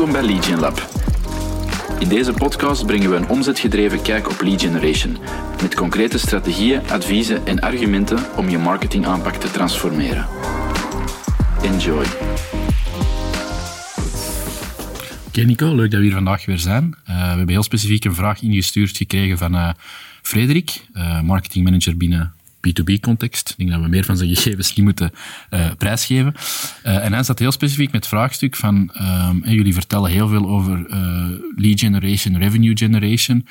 Welkom bij Lead Lab. In deze podcast brengen we een omzetgedreven kijk op lead generation, met concrete strategieën, adviezen en argumenten om je marketingaanpak te transformeren. Enjoy. Oké Nico, leuk dat we hier vandaag weer zijn. Uh, we hebben heel specifiek een vraag ingestuurd gekregen van uh, Frederik, uh, marketingmanager binnen B2B-context. Ik denk dat we meer van zijn gegevens niet moeten uh, prijsgeven. Uh, en hij zat heel specifiek met het vraagstuk van, en jullie vertellen heel veel over uh, lead generation, revenue generation.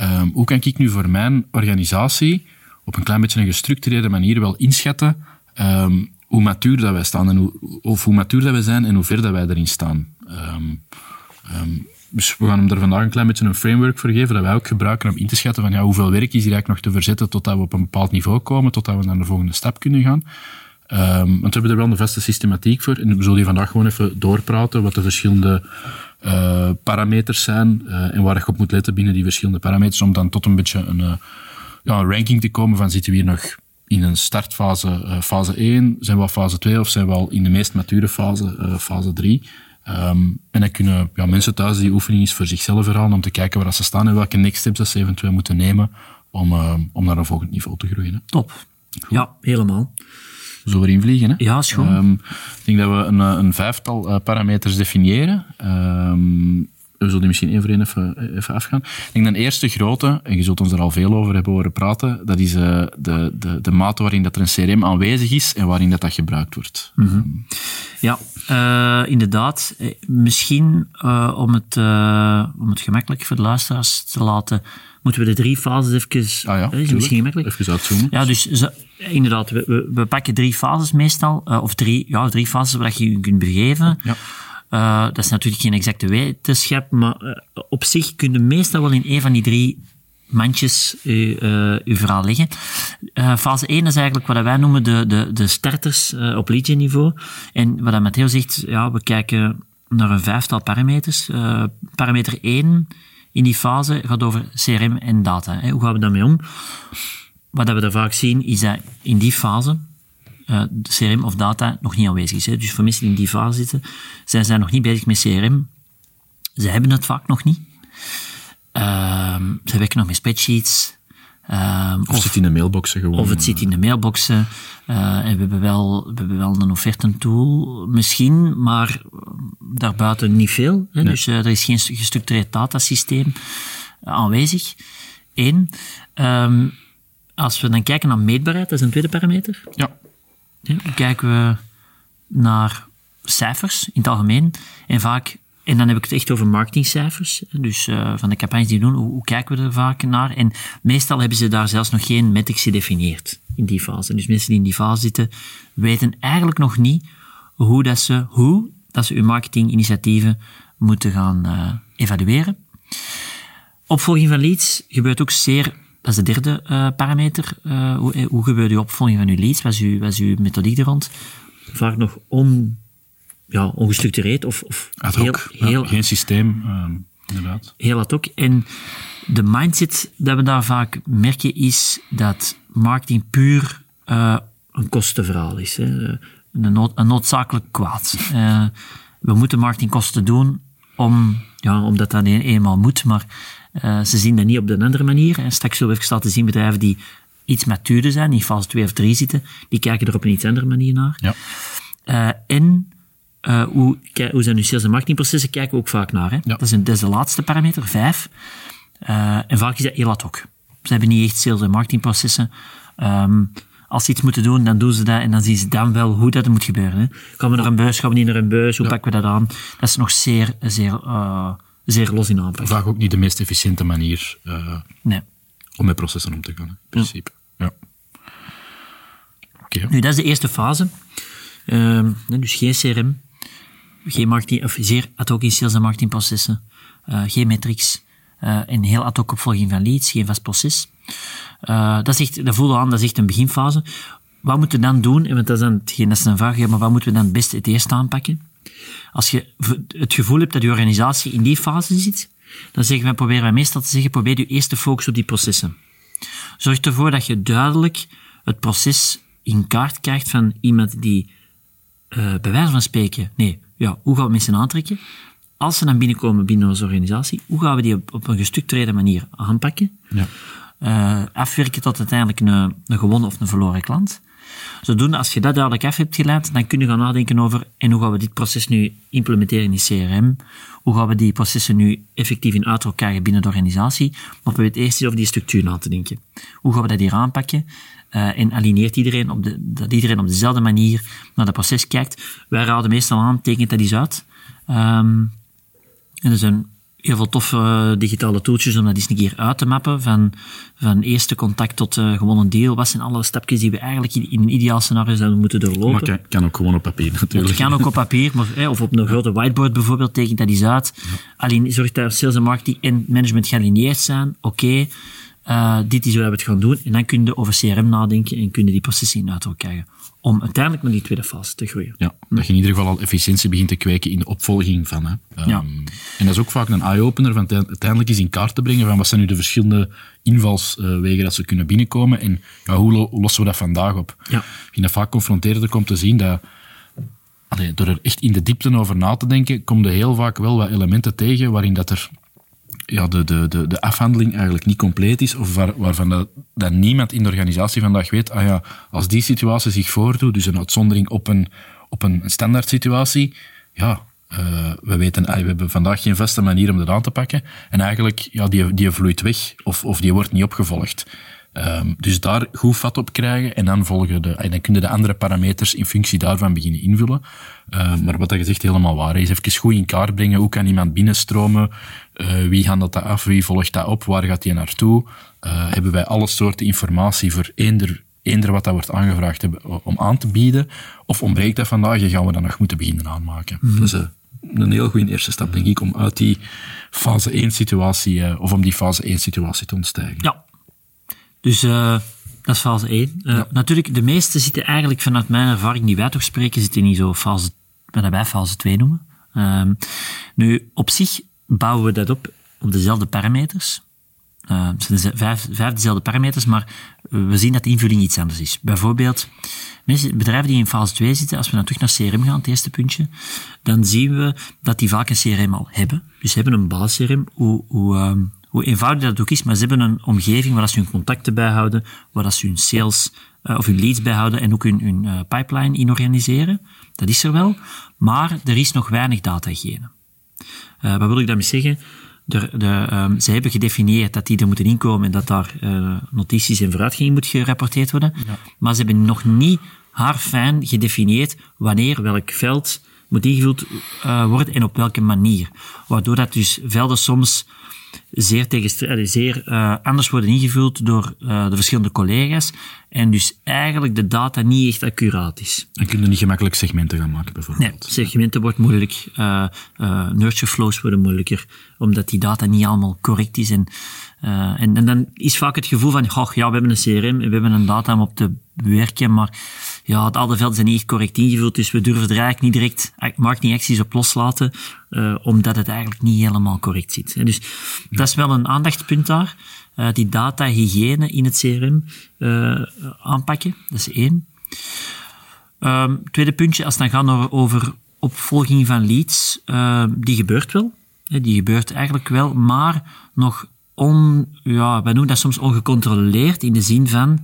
Um, hoe kan ik nu voor mijn organisatie op een klein beetje een gestructureerde manier wel inschatten um, hoe matuur dat wij staan en hoe, of hoe matuur dat wij zijn en hoe ver dat wij erin staan. Dus we gaan hem er vandaag een klein beetje een framework voor geven, dat wij ook gebruiken om in te schatten van ja, hoeveel werk is hier eigenlijk nog te verzetten totdat we op een bepaald niveau komen, totdat we naar de volgende stap kunnen gaan. Um, want we hebben er wel een vaste systematiek voor. En we zullen hier vandaag gewoon even doorpraten wat de verschillende uh, parameters zijn uh, en waar je op moet letten binnen die verschillende parameters, om dan tot een beetje een, uh, ja, een ranking te komen van zitten we hier nog in een startfase, fase 1, zijn we al fase 2 of zijn we al in de meest mature fase, fase 3. Um, en dan kunnen ja, mensen thuis die oefening eens voor zichzelf herhalen om te kijken waar ze staan en welke next steps ze eventueel moeten nemen om, uh, om naar een volgend niveau te groeien. Hè. Top. Goed. Ja, helemaal. Zullen we erin vliegen? Hè? Ja, is goed. Um, ik denk dat we een, een vijftal uh, parameters definiëren. Um, we zullen die misschien één voor één even, even afgaan. Ik denk dat de eerste grote, en je zult ons er al veel over hebben horen praten, dat is uh, de, de, de mate waarin dat er een CRM aanwezig is en waarin dat, dat gebruikt wordt. Mm -hmm. Ja, uh, inderdaad. Misschien uh, om, het, om het gemakkelijk voor de luisteraars te laten, moeten we de drie fases even... Ah ja, is misschien gemakkelijk? Even uitzoomen. Ja, dus zo, inderdaad, we, we, we, pakken drie fases meestal, of drie, ja, drie fases waar je je kunt begeven. Ja. Uh, dat is natuurlijk geen exacte wetenschap, maar uh, op zich kun je meestal wel in een van die drie mandjes uw, uh, verhaal leggen. fase 1 is eigenlijk wat wij noemen de, de, de starters op lead niveau. En wat Matteo zegt, ja, we kijken naar een vijftal parameters. parameter 1 in die fase gaat over CRM en data. Hè. Hoe gaan we daarmee om? Wat we daar vaak zien, is dat in die fase, uh, de CRM of data nog niet aanwezig is. Hè. Dus voor mensen die in die fase zitten, zij zijn nog niet bezig met CRM. Ze hebben het vaak nog niet. Uh, ze werken nog met spreadsheets. Uh, of, of het zit in de mailboxen gewoon. Of het zit in de mailboxen. Uh, en we hebben, wel, we hebben wel een offertentool, misschien, maar daarbuiten niet veel. Hè. Nee. Dus uh, er is geen gestructureerd datasysteem aanwezig. Eén. Um, als we dan kijken naar meetbaarheid, dat is een tweede parameter. Ja. Kijken we naar cijfers in het algemeen. En vaak, en dan heb ik het echt over marketingcijfers. Dus uh, van de campagnes die we doen, hoe, hoe, kijken we er vaak naar? En meestal hebben ze daar zelfs nog geen metrics gedefinieerd in die fase. Dus mensen die in die fase zitten, weten eigenlijk nog niet hoe dat ze, hoe dat ze hun marketinginitiatieven moeten gaan uh, evalueren. Opvolging van leads gebeurt ook zeer dat is de derde uh, parameter. Uh, hoe, hoe gebeurt uw opvolging van uw leads? Wat is uw, wat is uw methodiek er rond? Vaak nog on, ja, ongestructureerd of, of ad hoc. Heel, heel, ja, geen systeem, uh, inderdaad. Heel ad hoc. En de mindset dat we daar vaak merken is dat marketing puur uh, een kostenverhaal is. Hè. Een, nood, een noodzakelijk kwaad. Uh, we moeten marketingkosten doen om, ja, omdat dat eenmaal moet, maar uh, ze zien dat niet op de andere manier. En straks zullen we even laten zien bedrijven die iets matuurder zijn, in fase 2 of 3 zitten, die kijken er op een iets andere manier naar. Ja. Uh, en uh, hoe, hoe zijn nu sales- en marketingprocessen, kijken we ook vaak naar. Hè? Ja. Dat, is een, dat is de laatste parameter, 5. en vaak is dat heel ad hoc. Ze hebben niet echt sales- en marketingprocessen. Um, als ze iets moeten doen, dan doen ze dat en dan zien ze dan wel hoe dat moet gebeuren. Hè. Gaan we naar een bus, gaan we niet naar een bus, hoe ja. pakken we dat aan? Dat is nog zeer, zeer, uh, zeer los in aanpak. Vaak ook niet de meest efficiënte manier uh, nee. om met processen om te gaan, in principe. Ja. Okay. Nu, dat is de eerste fase. Uh, dus geen CRM, geen marketing, of zeer ad hoc in sales- en marketingprocessen, uh, geen metrics, uh, en heel ad hoc opvolging van leads, geen vast proces. Dat, is echt, dat voelde aan, dat is echt een beginfase. Wat moeten we dan doen? Want dat is dan hetgeen, dat is een vraag, maar wat moeten we dan het beste het eerst aanpakken? Als je het gevoel hebt dat je organisatie in die fase zit, dan zeggen wij, proberen wij meestal te zeggen, probeer je eerst te focussen op die processen. Zorg ervoor dat je duidelijk het proces in kaart krijgt van iemand die, uh, bij wijze van spreken, nee, ja, hoe gaan we mensen aantrekken? als ze dan binnenkomen binnen onze organisatie, hoe gaan we die op, op een gestructureerde manier aanpakken? Ja. Uh, afwerken tot uiteindelijk een, een gewonnen of een verloren klant. Zodoende, als je dat duidelijk af hebt geleid, dan kun je gaan nadenken over en hoe gaan we dit proces nu implementeren in die CRM? Hoe gaan we die processen nu effectief in uitrol krijgen binnen de organisatie? Maar we het eerst eens over die structuur na te denken. Hoe gaan we dat hier aanpakken? Uh, en alineert iedereen op de, dat iedereen op dezelfde manier naar het proces kijkt. Wij raden meestal aan, tekent dat eens uit. Um, en er zijn heel veel toffe eh, digitale tooltjes om dat eens een keer uit te mappen. Van, van eerste contact tot uh, gewoon een deal. Wat zijn alle stapjes die we eigenlijk in een ideaal scenario zouden moeten doorlopen? Maar kan, kan ook gewoon op papier natuurlijk. Het kan ook op papier, maar, of op een grote whiteboard bijvoorbeeld, tekent dat eens uit. Alleen zorg dat sales en marketing en management gealineerd zijn. Oké, uh, dit is hoe we het gaan doen. En dan kun je over CRM nadenken en kun je die processen in uitdruk krijgen om uiteindelijk naar die tweede fase te groeien. Ja, dat je in ieder geval al efficiëntie begint te kweken in de opvolging van. Hè. Um, ja. En dat is ook vaak een eye-opener, van uiteindelijk is in kaart te brengen van wat zijn nu de verschillende invalswegen dat ze kunnen binnenkomen en ja, hoe lossen we dat vandaag op. Ja. Ik vind dat vaak confronterender om te zien dat allee, door er echt in de diepte over na te denken, kom je heel vaak wel wat elementen tegen waarin dat er ja, de, de, de, de afhandeling eigenlijk niet compleet is, of waar, waarvan dat, niemand in de organisatie vandaag weet, ah ja, als die situatie zich voordoet, dus een uitzondering op een, op een standaard situatie, ja, uh, we weten, ah, we hebben vandaag geen vaste manier om dat aan te pakken, en eigenlijk, ja, die, die vloeit weg, of, of die wordt niet opgevolgd. Um, dus daar goed vat op krijgen en dan, volgen de, en dan kun je de andere parameters in functie daarvan beginnen invullen. Uh, maar wat dat gezegd helemaal waar is, even goed in kaart brengen, hoe kan iemand binnenstromen, uh, wie handelt dat af, wie volgt dat op, waar gaat die naartoe? Uh, hebben wij alle soorten informatie voor eender, eender wat dat wordt aangevraagd hebben, om aan te bieden, of ontbreekt dat vandaag en gaan we dat nog moeten beginnen aanmaken. Mm -hmm. Dus een heel goede eerste stap, denk ik, om uit die fase 1 situatie, of om die fase 1 situatie te ontstijgen. Ja, dus uh, dat is fase 1. Uh, ja. Natuurlijk, de meeste zitten eigenlijk vanuit mijn ervaring, die wij toch spreken, zitten niet zo fase, wat wij fase 2 noemen. Uh, nu, op zich bouwen we dat op op dezelfde parameters. Uh, het zijn vijf, vijf dezelfde parameters, maar we zien dat de invulling iets anders is. Bijvoorbeeld, mensen, bedrijven die in fase 2 zitten, als we dan terug naar CRM gaan, het eerste puntje, dan zien we dat die vaak een CRM al hebben. Dus ze hebben een basis-CRM. Hoe, hoe, uh, hoe eenvoudig dat ook is, maar ze hebben een omgeving waar ze hun contacten bijhouden, waar ze hun sales uh, of hun leads bijhouden en ook hun, hun uh, pipeline in organiseren. Dat is er wel, maar er is nog weinig datahygiëne. Uh, wat wil ik daarmee zeggen? De, de, um, ze hebben gedefinieerd dat die er moeten inkomen en dat daar notities en vooruitgang moet gerapporteerd worden. Ja. Maar ze hebben nog niet haarfijn gedefinieerd wanneer welk veld moet ingevuld uh, worden en op welke manier. Waardoor dat dus velden soms zeer, tegen, zeer uh, anders worden ingevuld door uh, de verschillende collega's. En dus eigenlijk de data niet echt accuraat is. En kun je niet gemakkelijk segmenten gaan maken, bijvoorbeeld? Nee, segmenten wordt moeilijk. Nurture flows worden moeilijker, omdat die data niet allemaal correct is. En, en, en, dan is vaak het gevoel van, goh, ja, we hebben een CRM, we hebben een data om op te werken, maar ja, al de velden zijn niet correct ingevuld, dus we durven er eigenlijk niet direct marketingacties op loslaten, uh, omdat het eigenlijk niet helemaal correct zit. Dus dat is wel een aandachtspunt daar. Uh, die data-hygiëne in het CRM uh, eh, aanpakken, dat is één. Um, tweede puntje, als het dan gaat over opvolging van leads, die gebeurt wel. Die gebeurt eigenlijk wel, maar nog on, ja, wij noemen dat soms ongecontroleerd in de zin van,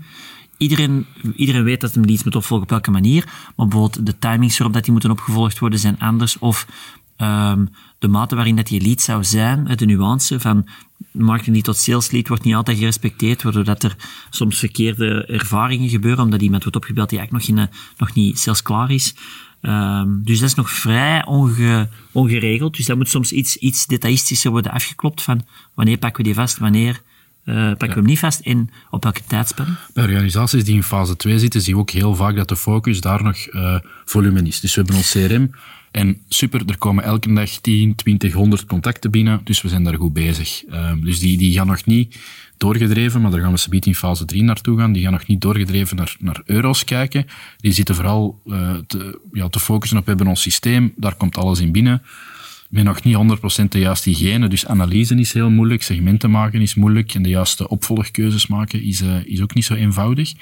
iedereen, iedereen weet dat hem leads moet opvolgen op welke manier, maar bijvoorbeeld de timings waarop dat die moeten opgevolgd worden zijn anders, of um, de mate waarin dat die lead zou zijn, de nuance van marketing die tot sales lead wordt niet altijd gerespecteerd, waardoor dat er soms verkeerde ervaringen gebeuren, omdat iemand wordt opgebeld die eigenlijk nog, in, nog niet sales klaar is. Um, dus dat is nog vrij onge, ongeregeld. Dus dat moet soms iets, iets detailistischer worden afgeklopt van wanneer pakken we die vast, wanneer uh, pakken we hem niet vast in op welke tijdspanne? Bij organisaties die in fase 2 zitten, zien we ook heel vaak dat de focus daar nog uh, volume is. Dus we hebben ons CRM en super, er komen elke dag 10, 20, 100 contacten binnen, dus we zijn daar goed bezig. Uh, dus die, die gaan nog niet doorgedreven, maar daar gaan we subiet in fase 3 naartoe gaan. Die gaan nog niet doorgedreven naar, naar euro's kijken. Die zitten vooral uh, te, ja, te focussen op, we hebben ons systeem, daar komt alles in binnen met nog niet 100% de juiste hygiëne. Dus analyse is heel moeilijk, segmenten maken is moeilijk en de juiste opvolgkeuzes maken is, uh, is ook niet zo eenvoudig.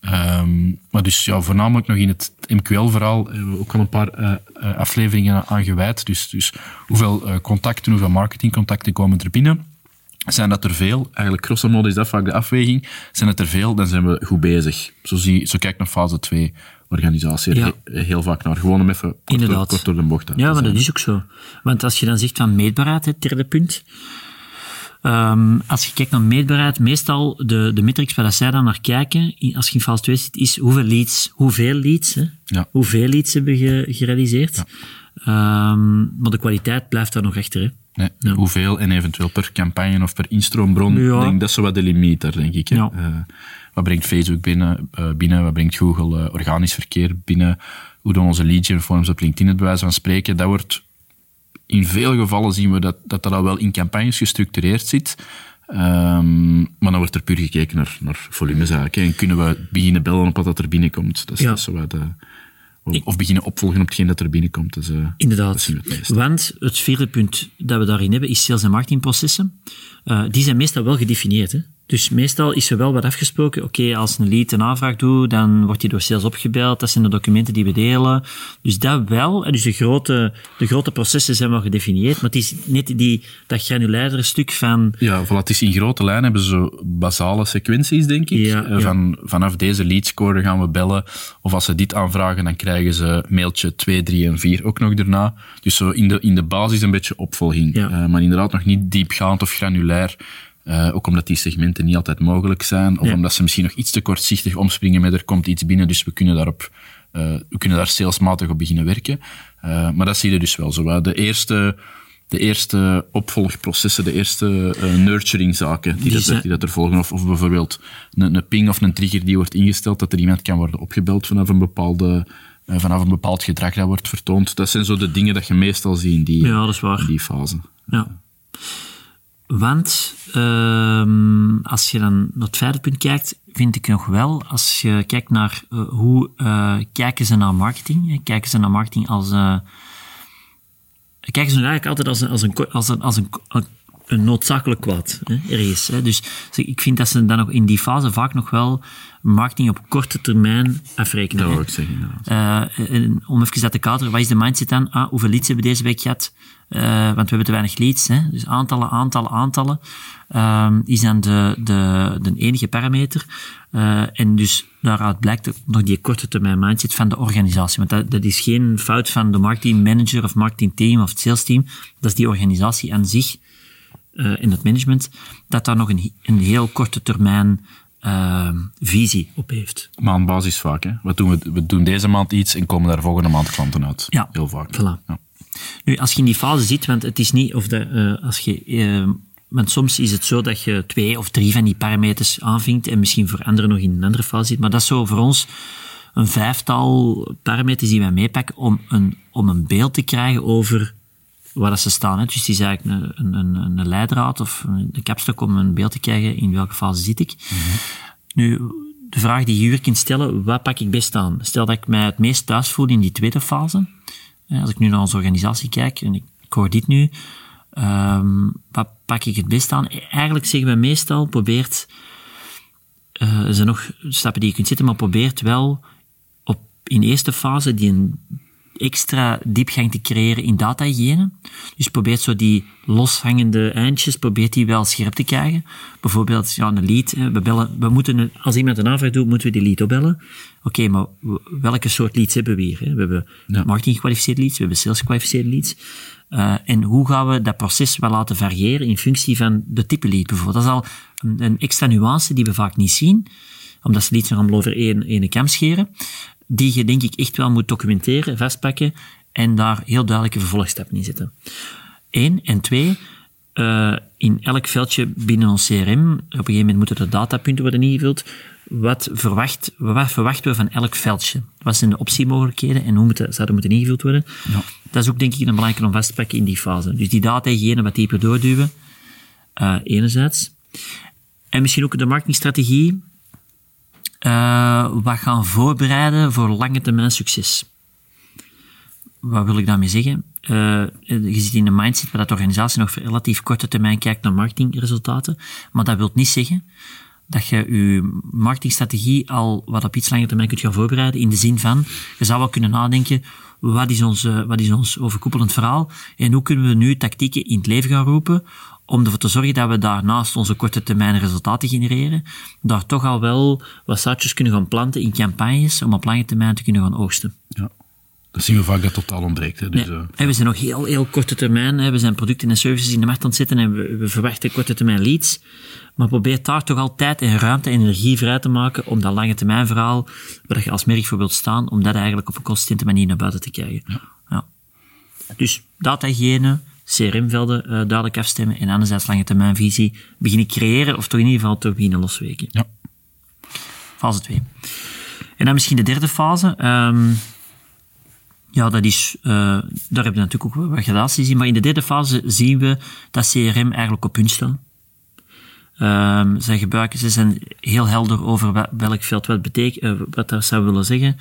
Ehm, maar dus ja, voornamelijk nog in het MQL-verhaal hebben we ook al een paar uh, afleveringen aan gewijd. Dus, dus hoeveel contacten, hoeveel marketingcontacten komen er binnen? Zijn dat er veel? Eigenlijk grosso is dat vaak de afweging. Zijn het er veel, dan zijn we goed bezig. Zo, zie, zo kijk naar fase 2 organisatie ja. heel vaak naar. Gewoon om even kort, door, kort door de bocht Ja, maar dat is ook zo. Want als je dan zegt van meetbaarheid, het derde punt. Um, als je kijkt naar meetbaarheid, meestal de, de metrics waar zij dan naar kijken, als je in fase 2 zit, is hoeveel leads, hoeveel leads, hè? Ja. hoeveel leads hebben ge, gerealiseerd. Ja. Um, maar de kwaliteit blijft daar nog achter. Hè? Nee, ja. Hoeveel en eventueel per campagne of per instroombron. Ja. Denk, dat is zo wat de limiet daar, denk ik. Ja. Uh, wat brengt Facebook binnen, uh, binnen? Wat brengt Google uh, organisch verkeer binnen? Hoe doen onze lead gen forms op LinkedIn het bij wijze van spreken? Dat wordt in veel gevallen zien we dat dat, dat al wel in campagnes gestructureerd zit. Um, maar dan wordt er puur gekeken naar, naar volumezaken. En kunnen we beginnen bellen op wat dat er binnenkomt. Dat is, Ja. dat is zo wat, of, beginnen opvolgen op hetgeen dat er binnenkomt. Dus, uh, Inderdaad. Het. Want het vierde punt dat we daarin hebben is sales- en marketingprocessen. Uh, die zijn meestal wel gedefinieerd. Hè? Dus meestal is er wel wat afgesproken. Oké, als een lead een aanvraag doet, dan wordt die door sales opgebeld. Dat zijn de documenten die we delen. Dus dat wel. En dus de grote, de grote processen zijn wel gedefinieerd. Maar het is net die, dat granulaire stuk van... Ja, voilà, het is in grote lijnen hebben ze basale sequenties, denk ik. Ja, Eh, ja. Van, vanaf deze leadscore gaan we bellen. Of als ze dit aanvragen, dan krijgen ze mailtje 2, 3 en 4 ook nog daarna. Dus zo in de, in de basis een beetje opvolging. Ja. Eh, maar inderdaad nog niet diepgaand of granulair. Eh, ook omdat die segmenten niet altijd mogelijk zijn. Of Ja. omdat ze misschien nog iets te kortzichtig omspringen met er komt iets binnen, dus we kunnen daarop eh, we kunnen daar salesmatig op beginnen werken. Eh, maar dat zie je dus wel zo. De eerste, de eerste opvolgprocessen, de eerste nurturingzaken die, Die dat, die dat er volgen. Of, of bijvoorbeeld een, een ping of een trigger die wordt ingesteld, dat er iemand kan worden opgebeld vanaf een, bepaalde, vanaf een bepaald gedrag dat wordt vertoond. Dat zijn zo de dingen dat je meestal ziet in die, Ja, dat is waar. die fase. Ja. Want ehm, als je dan naar het vijfde punt kijkt, vind ik nog wel, als je kijkt naar eh, hoe eh, kijken ze naar marketing, hè, kijken ze naar marketing als... eh, kijken ze eigenlijk altijd als een, als een, als een, als een, een, noodzakelijk kwaad, hè, ergens. Hè. Dus ik vind dat ze dan nog in die fase vaak nog wel marketing op korte termijn afrekenen. Dat wil ik zeggen. inderdaad. En om even uit te kaderen, wat is de mindset dan? Ah, hoeveel leads hebben we deze week gehad? Eh, want we hebben te weinig leads. Hè? Dus aantallen, aantallen, aantallen ehm, is dan de, de, de enige parameter. Eh, en dus daaruit blijkt ook nog die korte termijn mindset van de organisatie. Want dat, dat is geen fout van de marketing manager of marketing team of het sales team. Dat is die organisatie aan zich eh in het management, dat daar nog een, een heel korte termijn ehm, visie op heeft. Maandbasis vaak. Hè. Wat doen we, we doen deze maand iets en komen daar volgende maand klanten uit. Ja, Heel vaak. voilà. Ja. Nu, als je in die fase zit, want het is niet of de, eh, als je, eh, want soms is het zo dat je twee of drie van die parameters aanvinkt en misschien voor anderen nog in een andere fase zit, maar dat is zo voor ons een vijftal parameters die wij meepakken om een, om een beeld te krijgen over waar dat ze staan. Hè. Dus het is eigenlijk een, een, een, een leidraad of een kapstok om een beeld te krijgen in welke fase zit ik. Nu, de vraag die je hier kunt stellen, wat pak ik best aan? Stel dat ik mij het meest thuis voel in die tweede fase. Als ik nu naar onze organisatie kijk en ik, ik hoor dit nu, ehm, wat pak ik het best aan? Eigenlijk zeggen we meestal, probeert, eh, er zijn nog stappen die je kunt zetten, maar probeert wel op, in eerste fase die een extra diepgang te creëren in datahygiëne. Dus probeert zo die loshangende eindjes, probeert die wel scherp te krijgen. Bijvoorbeeld, ja, een lead, hè, we bellen, we moeten, als iemand een aanvraag doet, moeten we die lead opbellen. Oké, maar welke soort leads hebben we hier? We hebben Ja. marketing gekwalificeerde leads, we hebben sales gekwalificeerde leads. Eh, en hoe gaan we dat proces wel laten variëren in functie van de type lead bijvoorbeeld? Dat is al een, een extra nuance die we vaak niet zien, omdat ze leads nog allemaal over één, één kam scheren, die je denk ik echt wel moet documenteren, vastpakken en daar heel duidelijke vervolgstappen in zetten. Eén. En twee, eh, in elk veldje binnen ons CRM, op een gegeven moment moeten er datapunten worden ingevuld. Wat, verwacht, wat verwachten we van elk veldje? Wat zijn de optiemogelijkheden en hoe moeten, zouden moeten ingevuld worden? Dat is ook denk ik een belangrijke om vast te pakken in die fase. Dus die data-hygiëne wat dieper doorduwen, eh, enerzijds. En misschien ook de marketingstrategie, eh, wat gaan voorbereiden voor lange termijn succes. Wat wil ik daarmee zeggen? Eh, je zit in een mindset waar dat de organisatie nog voor relatief korte termijn kijkt naar marketingresultaten. Maar dat wil niet zeggen dat je je marketingstrategie al wat op iets langer termijn kunt gaan voorbereiden. In de zin van, je zou wel kunnen nadenken, wat is ons, eh, wat is ons overkoepelend verhaal? En hoe kunnen we nu tactieken in het leven gaan roepen om ervoor te zorgen dat we daarnaast onze korte termijn resultaten genereren, daar toch al wel wat zaadjes kunnen gaan planten in campagnes om op lange termijn te kunnen gaan oogsten. Ja. Dat zien we vaak dat totaal ontbreekt. Hè. Dus, Nee. eh, En we zijn nog heel, heel korte termijn. Hè. We zijn producten en services in de markt aan het zetten en we, we verwachten korte termijn leads. Maar probeer daar toch al tijd en ruimte en energie vrij te maken om dat lange termijn verhaal, waar je als merk voor wilt staan, om dat eigenlijk op een consistente manier naar buiten te krijgen. Ja. Dus datahygiëne, CRM-velden eh, duidelijk afstemmen en anderzijds lange termijn visie beginnen creëren of toch in ieder geval beginnen losweken. ja. Fase 2. En dan misschien de derde fase. Ehm, ja, dat is, eh, daar hebben we natuurlijk ook wel wat gradaties in. Maar in de derde fase zien we dat CRM eigenlijk op punt staat. Ehm, zij gebruiken, ze zijn heel helder over welk veld wat betekent, eh, wat dat zou willen zeggen.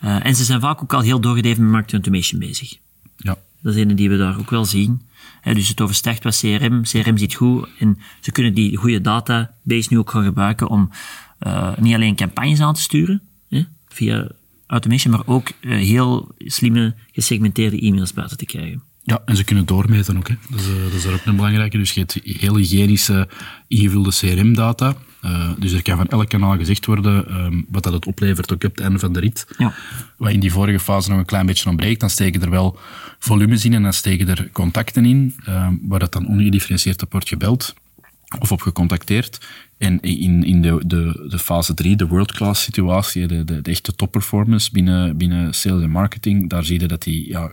En ze zijn vaak ook al heel doorgedreven met market automation bezig. ja. Dat is een die we daar ook wel zien. Dus het overstijgt wat CRM. CRM zit goed en ze kunnen die goede database nu ook gaan gebruiken om eh, niet alleen campagnes aan te sturen hè, via automation, maar ook eh, heel slimme gesegmenteerde e-mails buiten te krijgen. Ja, en ze kunnen doormeten ook. Dat, is, eh, dat is daar ook een belangrijke. Dus je hebt heel hygiënische ingevulde CRM-data. Eh, dus er kan van elk kanaal gezegd worden ehm, wat dat het oplevert ook op het einde van de rit. Ja. Wat in die vorige fase nog een klein beetje ontbreekt, dan steken er wel volumes in en dan steken er contacten in, ehm, waar dat dan ongedifferentieerd op wordt gebeld of op gecontacteerd. En in, in de, de, de fase 3, de world-class situatie, de, de, de echte top-performance binnen, binnen sales en marketing, daar zie je dat die, ja,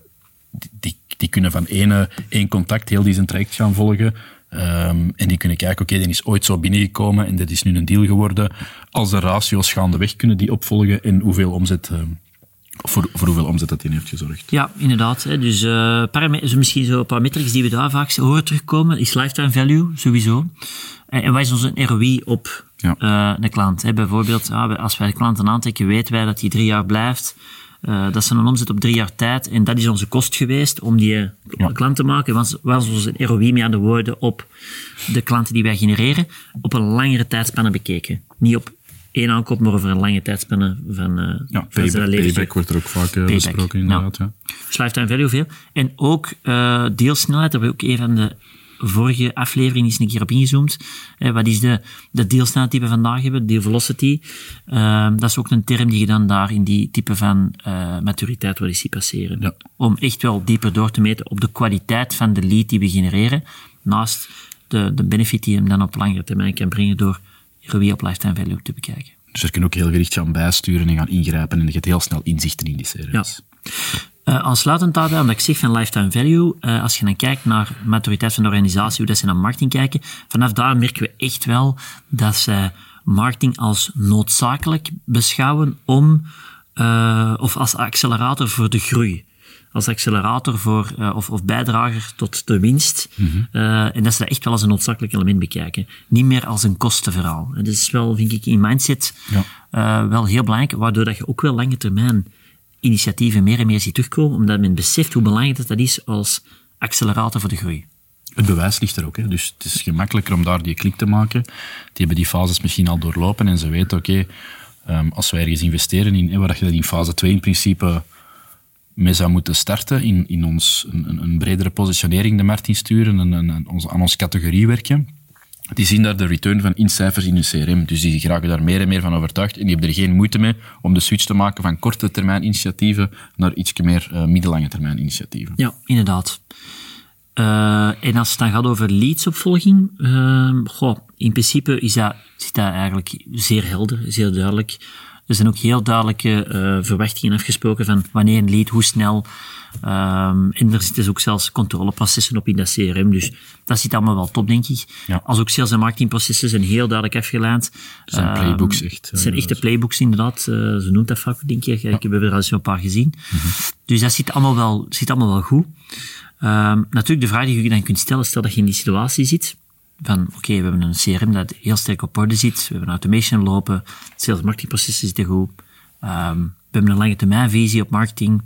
die, die, die kunnen van ene, één contact heel die zijn traject gaan volgen. Ehm, en die kunnen kijken, oké, die is ooit zo binnengekomen en dit is nu een deal geworden. Als de ratio's gaandeweg kunnen die opvolgen en hoeveel omzet, ehm, voor, voor hoeveel omzet dat die heeft gezorgd. Ja, inderdaad. Hè. Dus eh paramet- zo misschien zo een paar metrics die we daar vaak horen terugkomen, is lifetime value, sowieso. En, en wat is onze ROI op Ja. eh, een klant? Hè? Bijvoorbeeld, we- als wij de klanten aantrekken, weten wij dat die drie jaar blijft. Eh, dat is een omzet op drie jaar tijd. En dat is onze kost geweest om die eh, Ja. klant te maken. Was, was onze ROI mee aan de woorden op de klanten die wij genereren, op een langere tijdspanne bekeken. Niet op één aankoop, maar over een lange tijdspanne van, eh Ja, van payback, payback wordt er ook vaak besproken, inderdaad. Ja. Dus lifetime value veel. En ook deelsnelheid, hebben we ook een van de vorige afleveringen eens een keer op ingezoomd. Eh, wat is de, de deelsnelheid die we vandaag hebben, deal velocity. Eh, dat is ook een term die je dan daar in die type van eh, maturiteit wil ziet passeren. Ja. Om echt wel dieper door te meten op de kwaliteit van de lead die we genereren, naast de, de benefit die hem dan op langere termijn kan brengen door ROI op lifetime value te bekijken. Dus er kunnen ook heel gericht gaan bijsturen en gaan ingrijpen en je hebt heel snel inzichten in die Ja. Uh, aansluitend daarbij, omdat ik zeg van lifetime value, uh, als je dan kijkt naar maturiteit van de organisatie, hoe dat ze naar marketing kijken, vanaf daar merken we echt wel dat ze marketing als noodzakelijk beschouwen om, uh, of als accelerator voor de groei. Als accelerator voor, of, of bijdrager tot de winst. Mm -hmm. uh, en dat ze dat echt wel als een noodzakelijk element bekijken. Niet meer als een kostenverhaal. Dat is wel, vind ik, in mindset ja. wel heel belangrijk, waardoor dat je ook wel lange termijn initiatieven meer en meer ziet terugkomen, omdat men beseft hoe belangrijk dat, is als accelerator voor de groei. Het bewijs ligt er ook. Hè. Dus het is gemakkelijker om daar die klik te maken. Die hebben die fases misschien al doorlopen en ze weten, oké, um, als wij ergens investeren in, waar je dat in fase 2 in principe mee zou moeten starten, in, in ons een, een bredere positionering de markt insturen en, en, aan onze categorie werken, die zien daar de return van in cijfers in hun CRM. Dus die geraken daar meer en meer van overtuigd. En die hebben er geen moeite mee om de switch te maken van korte termijn initiatieven naar iets meer uh, middellange termijn initiatieven. Ja, inderdaad. Uh, en als het dan gaat over leadsopvolging, uh, goh, in principe is dat, zit dat eigenlijk zeer helder, zeer duidelijk. Er zijn ook heel duidelijke uh, verwachtingen afgesproken van wanneer een lead, hoe snel. Um, en er zitten ook zelfs controleprocessen op in dat CRM. Dus dat zit allemaal wel top, denk ik. Ja. Als ook sales- en marketingprocessen zijn heel duidelijk afgeleid. Het zijn playbooks, echt. Het zijn echte playbooks, inderdaad. Uh, ze noemt dat vaak, denk ik. Ja. Ik heb er al eens een paar gezien. Mm -hmm. Dus dat zit allemaal wel, zit allemaal wel goed. Um, natuurlijk, de vraag die je dan kunt stellen, stel dat je in die situatie zit. Van, oké, okay, we hebben een CRM dat heel sterk op orde zit. We hebben automation lopen. Het sales marketingprocessen zitten goed. Um, we hebben een lange termijn visie op marketing.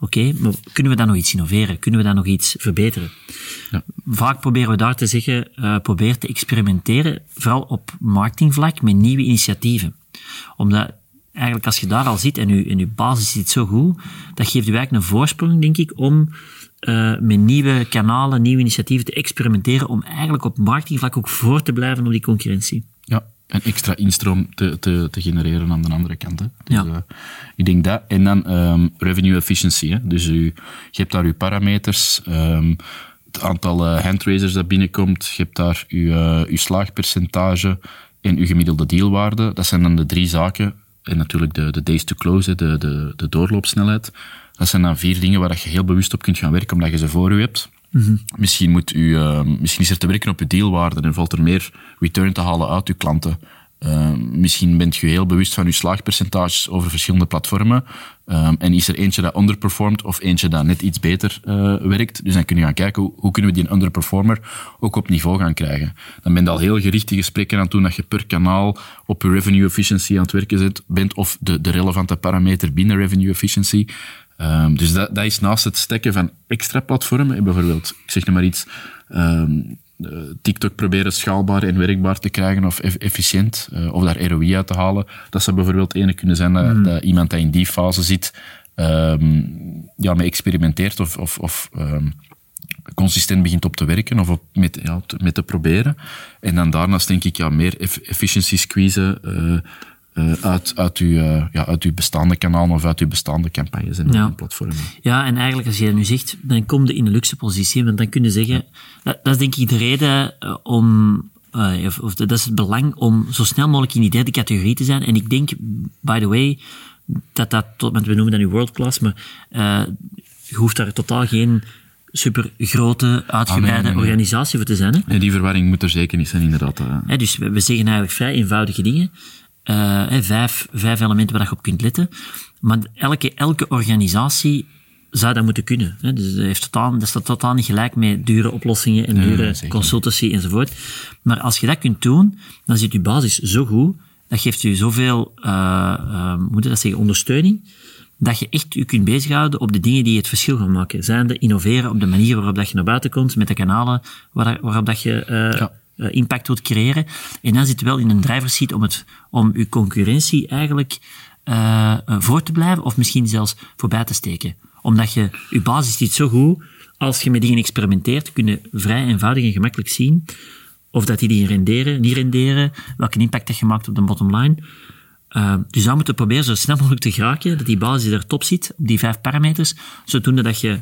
Oké, maar kunnen we dan nog iets innoveren? Kunnen we dan nog iets verbeteren? Ja. Vaak proberen we daar te zeggen, uh, probeer te experimenteren, vooral op marketingvlak, met nieuwe initiatieven. Omdat eigenlijk als je daar al zit en je, en je basis zit zo goed, dat geeft je eigenlijk een voorsprong, denk ik, om uh, met nieuwe kanalen, nieuwe initiatieven te experimenteren, om eigenlijk op marketingvlak ook voor te blijven op die concurrentie. Ja, en extra instroom te, te, te genereren aan de andere kant. Hè. Dus, Ja. uh, ik denk dat. En dan um, revenue efficiency. Hè. Dus u, je hebt daar uw parameters, um, het aantal uh, handraisers dat binnenkomt, je hebt daar uw, uh, uw slaagpercentage en uw gemiddelde dealwaarde. Dat zijn dan de drie zaken. En natuurlijk de, de days to close, de, de, de doorloopsnelheid. Dat zijn dan vier dingen waar je heel bewust op kunt gaan werken, omdat je ze voor u hebt. Mm -hmm. misschien, moet u, uh, misschien is er te werken op uw dealwaarde en valt er meer return te halen uit uw klanten. Uh, misschien bent je heel bewust van uw slaagpercentages over verschillende platformen. Um, en is er eentje dat underperformt of eentje dat net iets beter uh, werkt. Dus dan kun je gaan kijken hoe, hoe kunnen we die underperformer ook op niveau gaan krijgen. Dan ben je al heel gericht die gesprekken aan het doen dat je per kanaal op je revenue efficiency aan het werken bent of de, de relevante parameter binnen revenue efficiency. Um, dus dat, dat is naast het stekken van extra platformen, bijvoorbeeld, ik zeg nu maar iets, um, TikTok proberen schaalbaar en werkbaar te krijgen of efficiënt, uh, of daar ROI uit te halen. Dat zou bijvoorbeeld ene kunnen zijn dat, mm. dat iemand dat in die fase zit, um, ja, mee experimenteert of, of, of consistent begint op te werken of op met, ja, te, met te proberen. En dan daarnaast denk ik ja, meer efficiency squeezen uh, uh, uit, uit, uw, uh, ja, uit uw bestaande kanalen of uit uw bestaande campagnes en ja. platformen. Ja, en eigenlijk als je dat nu zegt, dan kom je in een luxe positie, want dan kun je zeggen, dat, dat is denk ik de reden uh, om, of, of, dat is het belang om zo snel mogelijk in die derde categorie te zijn. En ik denk, by the way, dat dat, tot, want we noemen dat nu world class, maar je hoeft daar totaal geen super grote, uitgebreide ah, nee, nee, nee. organisatie voor te zijn. Hè? Die verwarring moet er zeker niet zijn, inderdaad. Hè, dus we, we zeggen eigenlijk vrij eenvoudige dingen. Uh, vijf, vijf elementen waar je op kunt letten. Maar elke, elke organisatie zou dat moeten kunnen. Hè. Dus dat, heeft totaal, dat staat totaal niet gelijk met dure oplossingen en dure consultancy enzovoort. Maar als je dat kunt doen, dan zit je basis zo goed, dat geeft je zoveel, uh, uh, moet je dat zeggen, ondersteuning, dat je echt je kunt bezighouden op de dingen die het verschil gaan maken. Zijn de innoveren op de manier waarop dat je naar buiten komt, met de kanalen waar, waarop dat je ja impact wilt creëren. En dan zit wel in een driver's seat om, het, om je concurrentie eigenlijk uh, voor te blijven of misschien zelfs voorbij te steken. Omdat je, je basis zit zo goed, als je met dingen experimenteert, kun je vrij eenvoudig en gemakkelijk zien of dat die dingen renderen, niet renderen, welke impact dat je maakt op de bottom line. Uh, dus dan moeten we proberen zo snel mogelijk te geraken, dat die basis er top zit, op die vijf parameters, zodoende dat je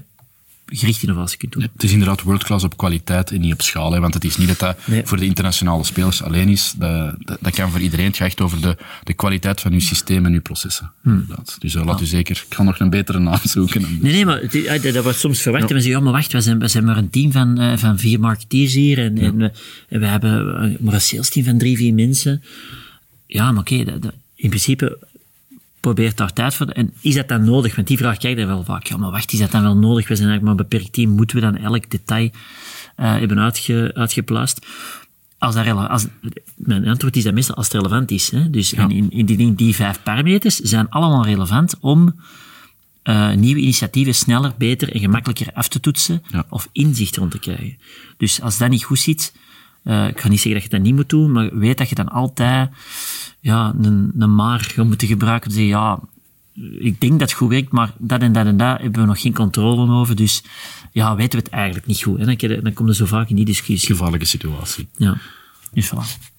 gericht innovatie kunt doen. Ja, het is inderdaad world-class op kwaliteit en niet op schaal. Hè, want het is niet dat dat nee. voor de internationale spelers alleen is. Dat, dat, dat, kan voor iedereen. Het gaat echt over de, de kwaliteit van uw systeem en uw processen. Hmm. Dus uh, laat u zeker... Ik ga nog een betere naam zoeken. Dus. Nee, nee, maar het, dat wordt soms verwacht. Ja. En we zeggen, ja, maar wacht, we zijn, we zijn maar een team van, uh, van vier marketeers hier. En, ja. en, we, en we hebben maar een sales team van drie, vier mensen. Ja, maar oké, okay, in principe probeert daar tijd voor. En is dat dan nodig? Want die vraag krijg je wel vaak. Ja, maar wacht, is dat dan wel nodig? We zijn eigenlijk maar een beperkt team. Moeten we dan elk detail uh, hebben uitge, uitgeplaatst? Als dat als, mijn antwoord is dat meestal als het relevant is. Hè? Dus ja. in, in die, die vijf parameters zijn allemaal relevant om uh, nieuwe initiatieven sneller, beter en gemakkelijker af te toetsen ja. of inzicht rond te krijgen. Dus als dat niet goed zit, uh, ik ga niet zeggen dat je dat niet moet doen, maar weet dat je dan altijd ja, een, een maar gaat moeten gebruiken. Zeggen, ja, ik denk dat het goed werkt, maar dat en dat en dat hebben we nog geen controle over. Dus ja, weten we het eigenlijk niet goed. En dan, dan komt er zo vaak in die discussie. Gevaarlijke situatie. Ja, dus voilà.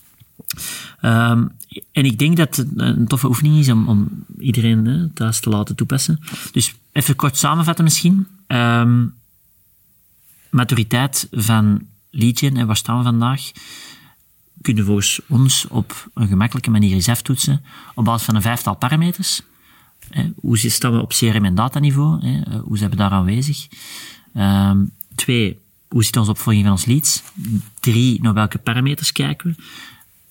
Um, en ik denk dat het een toffe oefening is om, om iedereen hè, thuis te laten toepassen. Dus even kort samenvatten misschien. Um, maturiteit van gen, en waar staan we vandaag? kunnen volgens ons op een gemakkelijke manier eens aftoetsen op basis van een vijftal parameters. Hoe staan we op CRM en dataniveau? Hoe zijn we daar aanwezig? Um, twee, hoe zit onze opvolging van ons leads? Drie, naar welke parameters kijken we?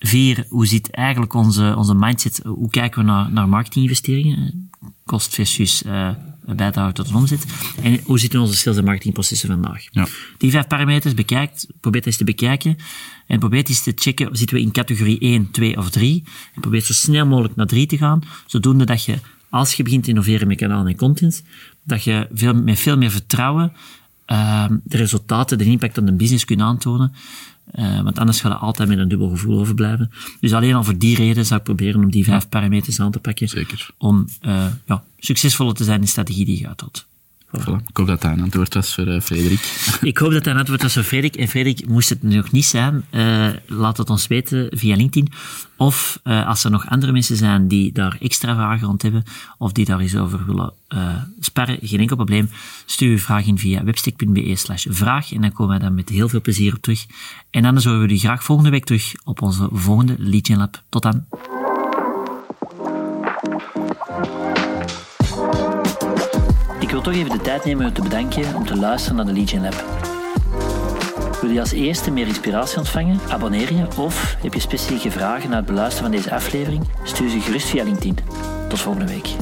Vier, hoe zit eigenlijk onze, onze mindset? Hoe kijken we naar, naar marketinginvesteringen? Kost versus uh, bijdrage tot een omzet. En hoe zitten onze sales- en marketingprocessen vandaag? Ja. Die vijf parameters bekijkt, probeer eens te bekijken. En probeer eens te checken, zitten we in categorie 1, 2 of 3? En probeer zo snel mogelijk naar 3 te gaan, zodoende dat je als je begint te innoveren met kanalen en content, dat je veel, met veel meer vertrouwen ehm, de resultaten, de impact op de business kunt aantonen. Uh, want anders gaat je altijd met een dubbel gevoel overblijven. Dus alleen al voor die reden zou ik proberen om die vijf parameters aan te pakken. Zeker. Om uh, ja, succesvoller te zijn in de strategie die je tot. Ik hoop dat dat een antwoord was voor uh, Frederik. Ik hoop dat dat een antwoord was voor Frederik. En Frederik, moest het nog niet zijn, uh, laat het ons weten via LinkedIn. Of uh, als er nog andere mensen zijn die daar extra vragen rond hebben, of die daar eens over willen sparren, geen enkel probleem. Stuur uw vraag in via webstick.be slash vraag en dan komen wij daar met heel veel plezier op terug. En anders horen we jullie graag volgende week terug op onze volgende Lead Lab. Tot dan. Wil toch even de tijd nemen om te bedanken om te luisteren naar de Legion Lab. Wil je als eerste meer inspiratie ontvangen? Abonneer je of heb je specifieke vragen na het beluisteren van deze aflevering? Stuur ze gerust via LinkedIn. Tot volgende week.